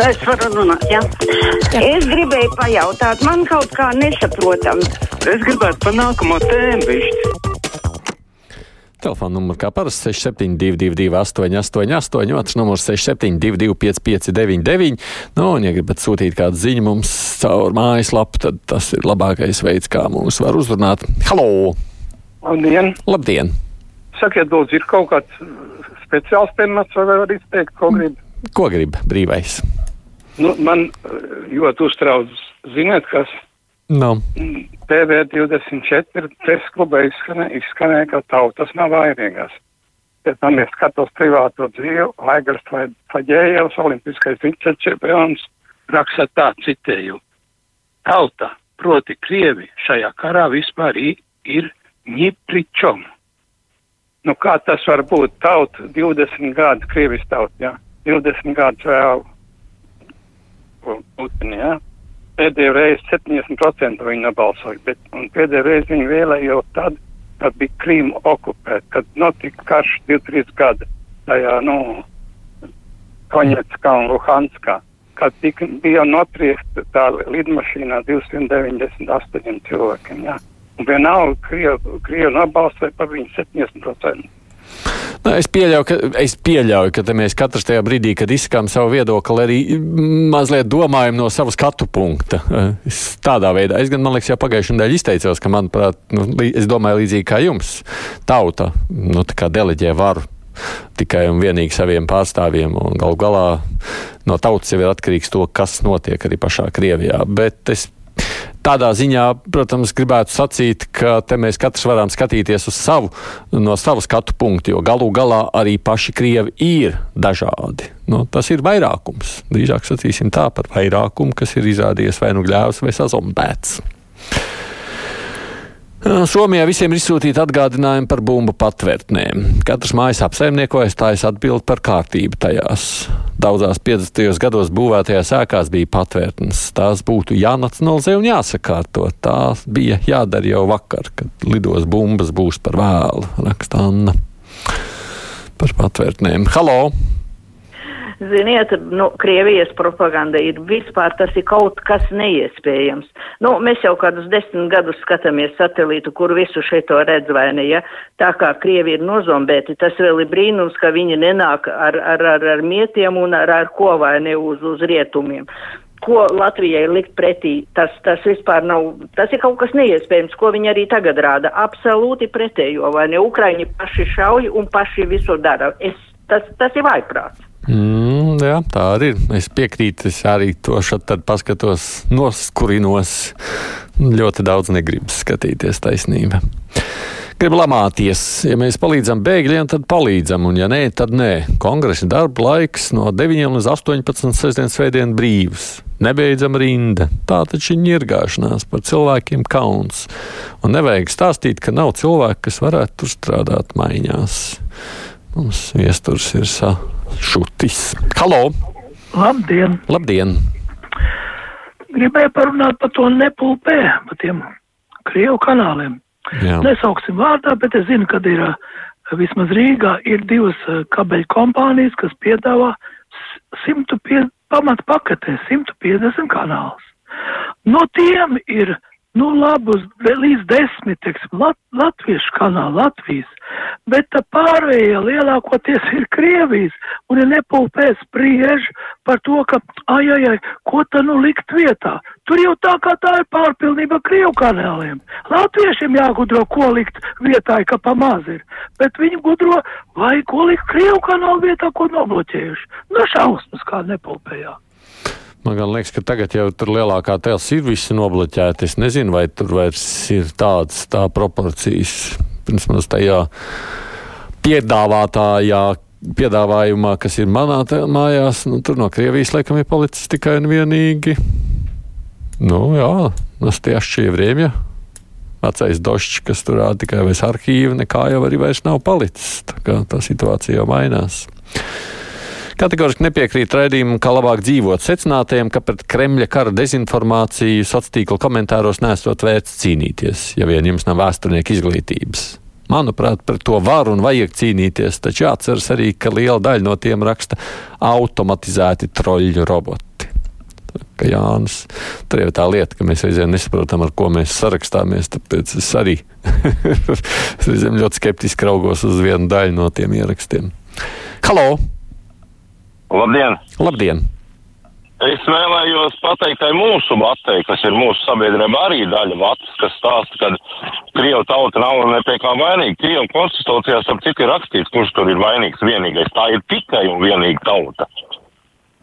Es varu runāt, jā. jā. Es gribēju pajautāt, man kaut kā nesaprotam. Es gribētu pa nākamo tēmu višķi. Telefona numurs kā parasti 6722, 888, otrs numurs 672, 559, nu, un, ja gribat sūtīt kādu ziņu mums caur mājaslapu, tad tas ir labākais veids, kā mūs var uzrunāt. Halo! Labdien! Labdien! Sakiet, lūdzu, ir kaut kāds speciāls temats, vai var izteikt, ko grib? Ko grib brīvais? Nu, man ļoti uztrauc, ziniet, kas No. TV24 presa klubā izskanēja, izskanē, ka tautas nav vainīgas. Pēc tam es skatos privāto dzīvi, Laigars Faģējevs, olimpiskais vicečempions, raksta tā citēju. Tauta, proti Krievi, šajā karā vispār ir ņipričom. Nu, kā tas var būt? Tauta 20 gadus, Krievis tauta, jā. 20 gadus vēl Putini, jā pēdējo reizi 70% viņi nobalsoja, bet pēdējo reizi viņi vēlēja jau tad, kad bija Krīma okupēta, kad notika karš 2-3 gadi tajā, nu, Koņetskā un Luhanskā, kad tika, bija notriekta tā lidmašīnā 298 cilvēkiem, jā. Un vienalga Krievu nobalsoja par viņu 70%. Nu, es, pieļauju, ka, es pieļauju, ka mēs katrs tajā brīdī, kad izsakām savu viedokli, arī mazliet domājam no savas skatu punkta. Es tādā veidā, es gan, man liekas, jau pagājušajā nedēļā izteicos, ka, manuprāt, nu, es domāju līdzīgi kā jums, tauta, nu, deleģē varu tikai un vienīgi saviem pārstāvjiem. Galu galā no tautas jau ir atkarīgs to, kas notiek arī pašā Krievijā. Bet es Tādā ziņā, protams, gribētu sacīt, ka te mēs katrs varam skatīties uz savu, no savu skatu punktu, jo galu galā arī paši krievi ir dažādi. Nu, tas ir vairākums. Drīzāk sacīsim tā par vairākumu, kas ir izrādījies vai nu gļēvs vai sazombēts. Somijā visiem ir izsūtīti atgādinājumi par bumbu patvērtnēm. Katrs mājas apsaimniekojas tājas atbild par kārtību tajās. Daudzās 50. gados būvētajās ēkās bija patvērtnes. Tās būtu jānacionalizē un jāsakārto. Tās bija jādara jau vakar, kad lidos bumbas būs par vēlu, raksta Anna. Par patvērtnēm. Halo! Ziniet, nu, Krievijas propaganda ir vispār tas ir kaut kas neiespējams. Nu, mēs jau kādus desmit gadus skatāmies satelītu, kur visu šito redz vai ne, ja? Tā kā Krievi ir nozombēti, tas vēl ir brīnums, ka viņi nenāk ar, ar, ar, ar mietiem un ar, ar ko vai ne uz, uz rietumiem ko Latvijai likt pretī, tas, tas vispār nav, tas ir kaut kas neiespējams, ko viņi arī tagad rāda. Absolūti pretējo, vai ne? Ukraiņi paši šauj un paši visu dara. Es, tas, tas ir vaiprāts. Mm, jā, tā arī ir. Es piekrītu, es arī to šeit paskatos, noskurinos. Ļoti daudz negribas skatīties taisnība. Gribu lamāties. Ja mēs palīdzam bēgļiem, tad palīdzam, un ja nē, tad nē. Kongresa darba laiks no 9 līdz 18 sestdienas svētdien brīvs. Nebeidzam rinda. Tā taču ir ņirgāšanās par cilvēkiem kauns. Un nevajag stāstīt, ka nav cilvēku, kas varētu tur strādāt maiņās. Mums viesturs ir sa Šutis. Halo! Labdien! Labdien! Gribēju parunāt par to nepulpē, par tiem Krievu kanāliem. Jā. Nesauksim vārdā, bet es zinu, ka ir vismaz Rīgā ir divas kabeļu kompānijas, kas piedāvā 150 pamat paketē 150 kanālus. No tiem ir nu, labus līdz desmit, teiksim, lat, latviešu kanāli, Latvijas, bet tā pārējie lielākoties ir Krievijas, un ja nepulpē spriež par to, ka, ai, ai, ai, ko tā nu likt vietā. Tur jau tā kā tā ir pārpilnība Krievu kanāliem. Latviešiem jāgudro, ko likt vietā, ka pamaz ir, bet viņi gudro, vai ko likt Krievu kanālu vietā, ko nobloķējuši. Nu, šausmas kā nepulpējā. Man liekas, ka tagad jau tur lielākā tēls ir visi nobloķēti. Es nezinu, vai tur vairs ir tādas tā proporcijas. Mums tajā piedāvātājā piedāvājumā, kas ir manā mājās, nu, tur no Krievijas laikam ir palicis tikai un vienīgi. Nu, jā, Nastiešķie Vriemja. Vecais došs, kas tur rāda tikai vairs arhīvu, nekā jau arī vairs nav palicis. Tā kā tā situācija jau mainās. Kategoriski nepiekrīt raidījumam, kā labāk dzīvot secinātajiem, ka pret Kremļa kara dezinformāciju sociālo tīklu komentāros nesot vērts cīnīties, ja vien jums nav vēsturnieka izglītības. Manuprāt, par to var un vajag cīnīties, taču jāatceras arī, ka liela daļa no tiem raksta automatizēti troļļu roboti. saka Jānis. Tur jau tā lieta, ka mēs reizēm nesaprotam, ar ko mēs sarakstāmies, tāpēc es arī reizēm ļoti skeptiski raugos uz vienu daļu no tiem ierakstiem. Halo! Labdien! Labdien! Es vēlējos pateikt, ka mūsu vatē, kas ir mūsu sabiedrība, arī daļa vats, kas stāsta, ka Krievu tauta nav ne pie kā vainīga. Krievu konstitūcijās ap citu ir rakstīts, kurš tur ir vainīgs vienīgais. Tā ir tikai un vienīgi tauta.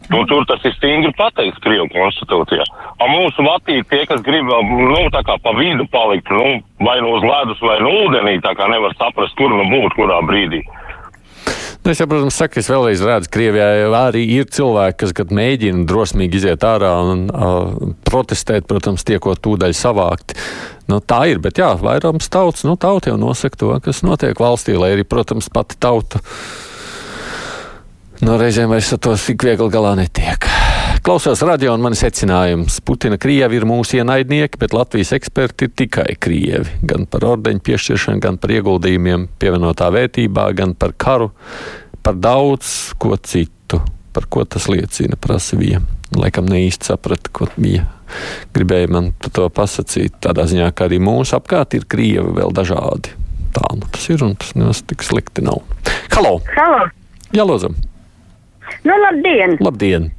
Un tur tas ir stingri pateikts Krievu konstitūcijā. Un mūsu vatī tie, kas grib, nu, tā kā pa vidu palikt, nu, vai nu uz ledus, vai nu ūdenī, tā kā nevar saprast, kur nu būt, kurā brīdī. Nu, es, jau, protams, saku, es vēlreiz redzu, ka Krievijā arī ir cilvēki, kas mēģina drosmīgi iziet ārā un uh, protestēt, protams, tiekot tūdaļ savākt. Nu, tā ir, bet jā, vairums tauts, nu, tauta jau nosaka to, kas notiek valstī, lai arī, protams, pati tauta no reizēm vairs ar to tik viegli galā netiek. Klausos radio un man secinājums. Putina Krievi ir mūsu ienaidnieki, bet Latvijas eksperti ir tikai Krievi. Gan par ordeņu piešķiršanu, gan par ieguldījumiem pievienotā vērtībā, gan par karu, par daudz ko citu. Par ko tas liecina, prasa Vija. Laikam ne īsti saprata, ko bija. Gribēja man to pasakīt. Tādā ziņā, ka arī mūsu apkārt ir Krievi vēl dažādi. Tā nu tas ir un tas nemaz tik slikti nav. Halo! Halo! Jā, lūdzam! Nu, labdien! Labdien!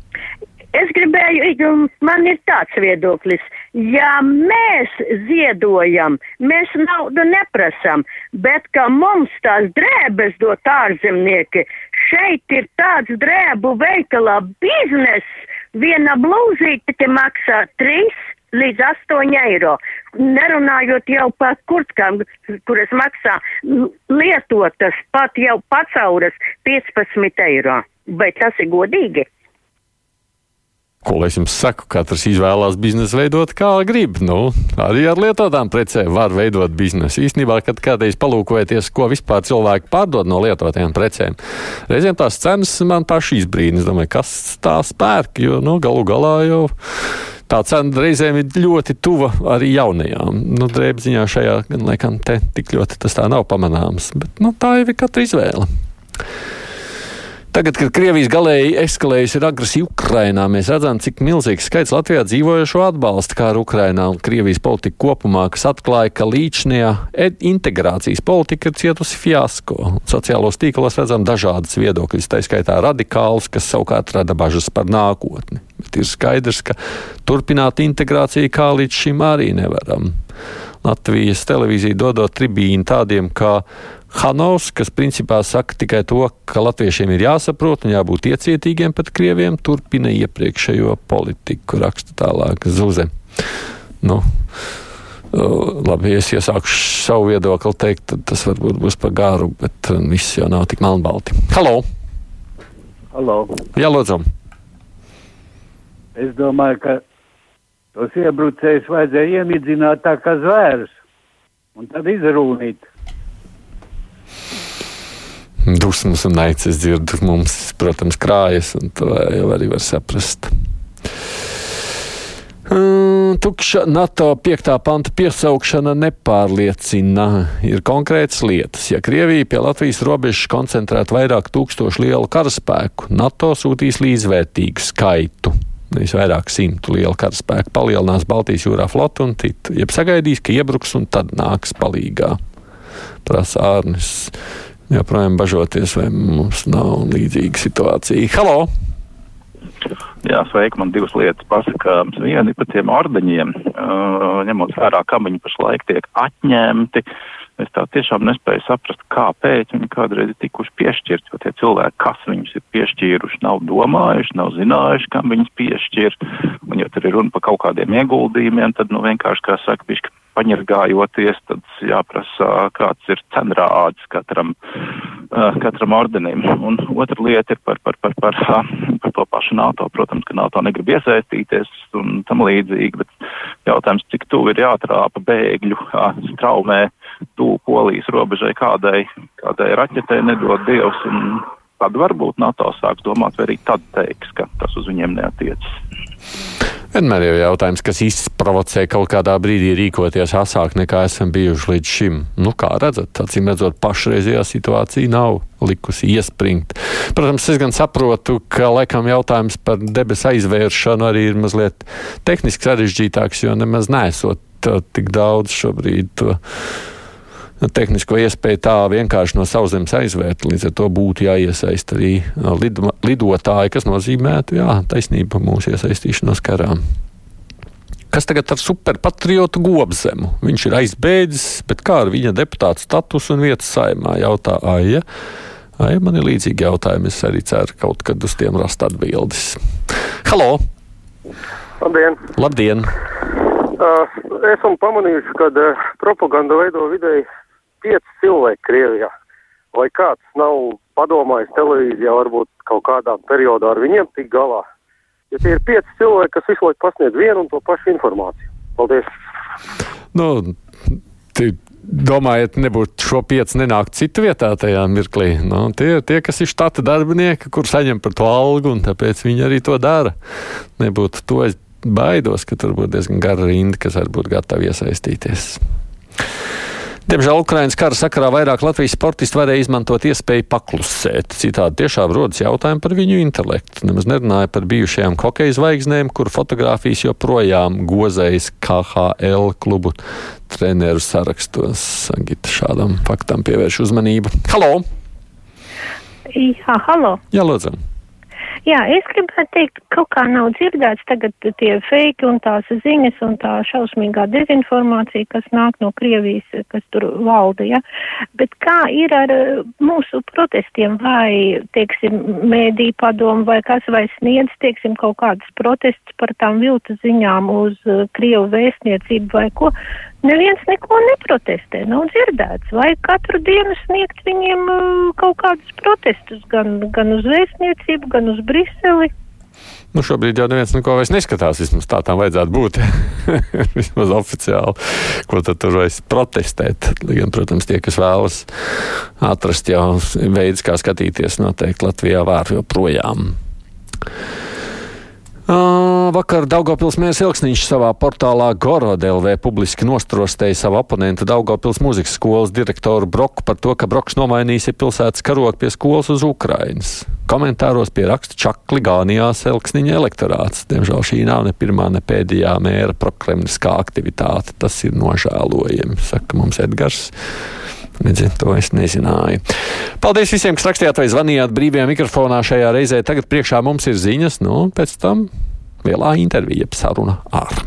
Es gribēju, man ir tāds viedoklis, ja mēs ziedojam, mēs naudu neprasam, bet ka mums tās drēbes dot ārzemnieki, šeit ir tāds drēbu veikalā biznes, viena blūzīte te maksā 3 līdz 8 eiro. Nerunājot jau par kurtkām, kuras maksā lietotas pat jau pacauras 15 eiro. Vai tas ir godīgi? Ko lai es jums saku, katrs izvēlās biznesu veidot kā grib. Nu, arī ar lietotām precēm var veidot biznesu. Īsnībā, kad kādreiz palūkojaties, ko vispār cilvēki pārdod no lietotajām precēm, reizēm tās cenas man paši izbrīna. Es domāju, kas tās pērk, jo nu, galu galā jau tā cena reizēm ir ļoti tuva arī jaunajām. Nu, drēbziņā šajā gan laikam te tik ļoti tas tā nav pamanāms, bet nu, tā jau ir katra izvēle. Tagad, kad Krievijas galēji eskalējusi agresija Ukrainā, mēs redzam, cik milzīgs skaits Latvijā dzīvojošo atbalsta kāru Ukrainā un Krievijas politika kopumā, kas atklāja, ka līdšanajā integrācijas politika ir cietusi fiasko. Sociālos tīklos redzam dažādas viedokļas, tā skaitā radikālus, kas savukārt rada bažas par nākotni. Bet ir skaidrs, ka turpināt integrāciju kā līdz šim arī nevaram. Latvijas televīzija dodot tribīnu tādiem kā Hanovs, kas principā saka tikai to, ka latviešiem ir jāsaprot un jābūt iecietīgiem pret krieviem, turpina iepriekšējo politiku, raksta tālāk Zuze. Nu, Labi, es iesākšu savu viedokli teikt, tad tas varbūt būs par garu, bet viss jau nav tik melnbalti. Halo! Halo. Jā, lūdzu! Es domāju, ka tos iebrucējus vajadzēja iemidzināt tā kā zvērus un tad izrūnīt dusmas un es dzirdu, mums, protams, krājas, un to jau arī var saprast. Tukša NATO 5. panta piesaukšana nepārliecina. Ir konkrētas lietas. Ja Krievija pie Latvijas robežas koncentrētu vairāk tūkstošu lielu karaspēku, NATO sūtīs līdzvērtīgu skaitu. Nevis vairāk simtu lielu karaspēku palielinās Baltijas jūrā flotu un citu. Jeb sagaidīs, ka iebruks un tad nāks palīgā. Prasa Ārnis joprojām bažoties, vai mums nav līdzīga situācija. Halo! Jā, sveiki, man divas lietas pasakāmas. Viena ir par tiem ordeņiem, uh, ņemot vērā, kam viņi pašlaik tiek atņemti. Es tā tiešām nespēju saprast, kāpēc viņi kādreiz ir tikuši piešķirti, jo tie cilvēki, kas viņus ir piešķīruši, nav domājuši, nav zinājuši, kam viņus piešķir. Un, ja tur ir runa par kaut kādiem ieguldījumiem, tad, nu, vienkārši, kā saka, bišķi paņirgājoties, tad jāprasa, kāds ir cenrāds katram, katram ordenim. Un otra lieta ir par, par, par, par, par to pašu NATO. Protams, ka NATO negrib iesaistīties un tam līdzīgi, bet jautājums, cik tuvu ir jātrāpa bēgļu straumē, tuvu polijas robežai kādai, kādai raķetei nedod Dievs. Un, Tad varbūt NATO sāks domāt, vai arī tad teiks, ka tas uz viņiem neatiecas. Vienmēr ir jautājums, kas izprovocē kaut kādā brīdī rīkoties asāk nekā esam bijuši līdz šim. Nu, kā redzat, acīm redzot, pašreizējā situācija nav likusi iespringt. Protams, es gan saprotu, ka laikam jautājums par debesu aizvēršanu arī ir mazliet tehniski sarežģītāks, jo nemaz nesot tik daudz šobrīd to tehnisko iespēju tā vienkārši no sauszemes aizvērt. Līdz ar to būtu jāiesaist arī lido, lidotāji, kas nozīmētu, jā, taisnība mūsu iesaistīšanos karā. Kas tagad ar superpatriotu gobzemu? Viņš ir aizbēdzis, bet kā ar viņa deputāta statusu un vietas saimā jautā Aija. Aija, man ir līdzīgi jautājumi, es arī ceru kaut kad uz tiem rast atbildes. Halo! Labdien! Labdien. Uh, esam pamanījuši, ka uh, propaganda veido vidēji pieci cilvēki Krievijā. Vai kāds nav padomājis televīzijā, varbūt kaut kādā periodā ar viņiem tik galā? Ja tie ir pieci cilvēki, kas visu laiku pasniedz vienu un to pašu informāciju. Paldies! Nu, Domājat, nebūtu šo pieci nenākt citu vietā tajā mirklī. Nu, tie ir tie, kas ir štata darbinieki, kur saņem par to algu, un tāpēc viņi arī to dara. Nebūtu to es baidos, ka tur būtu diezgan gara rinda, kas var būt gatavi iesaistīties. Diemžēl Ukraiņas kara sakarā vairāk Latvijas sportisti varēja izmantot iespēju paklusēt. Citādi tiešām rodas jautājumi par viņu intelektu. Nemaz nerunāja par bijušajām hokeja zvaigznēm, kur fotografijas joprojām gozējas KHL klubu treneru sarakstos. Sagita šādam faktam pievērš uzmanību. Halo! Jā, halo! Jā, lūdzu! Jā, es gribētu teikt, kaut kā nav dzirdēts tagad tie feiki un tās ziņas un tā šausmīgā dezinformācija, kas nāk no Krievijas, kas tur valda, ja. Bet kā ir ar uh, mūsu protestiem vai, teiksim, mēdī padomu vai kas vai sniedz, teiksim, kaut kādas protestus par tām viltu ziņām uz uh, Krievu vēstniecību vai ko? Neviens neko neprotestē, nav dzirdēts. Vai katru dienu sniegt viņiem uh, kaut kādus protestus gan, gan uz vēstniecību, gan uz Briseli? Nu, šobrīd jau neviens neko vairs neskatās. Vismaz tā tam vajadzētu būt. vismaz oficiāli. Ko tad tur vairs protestēt? Gan, protams, tie, kas vēlas atrast jau veids, kā skatīties, noteikti Latvijā var joprojām. Vakar Daugopils mērs Ilksniņš savā portālā Gorodlv publiski nostrostēja savu oponentu Daugopils mūzikas skolas direktoru Broku par to, ka Broks nomainīs pilsētas karogu pie skolas uz Ukrainas. Komentāros pie raksta čakli gānījās Elksniņa elektorāts. Diemžēl šī nav ne pirmā, ne pēdējā mēra prokremniskā aktivitāte. Tas ir nožēlojami, saka mums Edgars. Redziet, to es nezināju. Paldies visiem, kas rakstījāt vai zvanījāt brīvajā mikrofonā šajā reizē. Tagad priekšā mums ir ziņas, nu, pēc tam lielā intervija, saruna ar.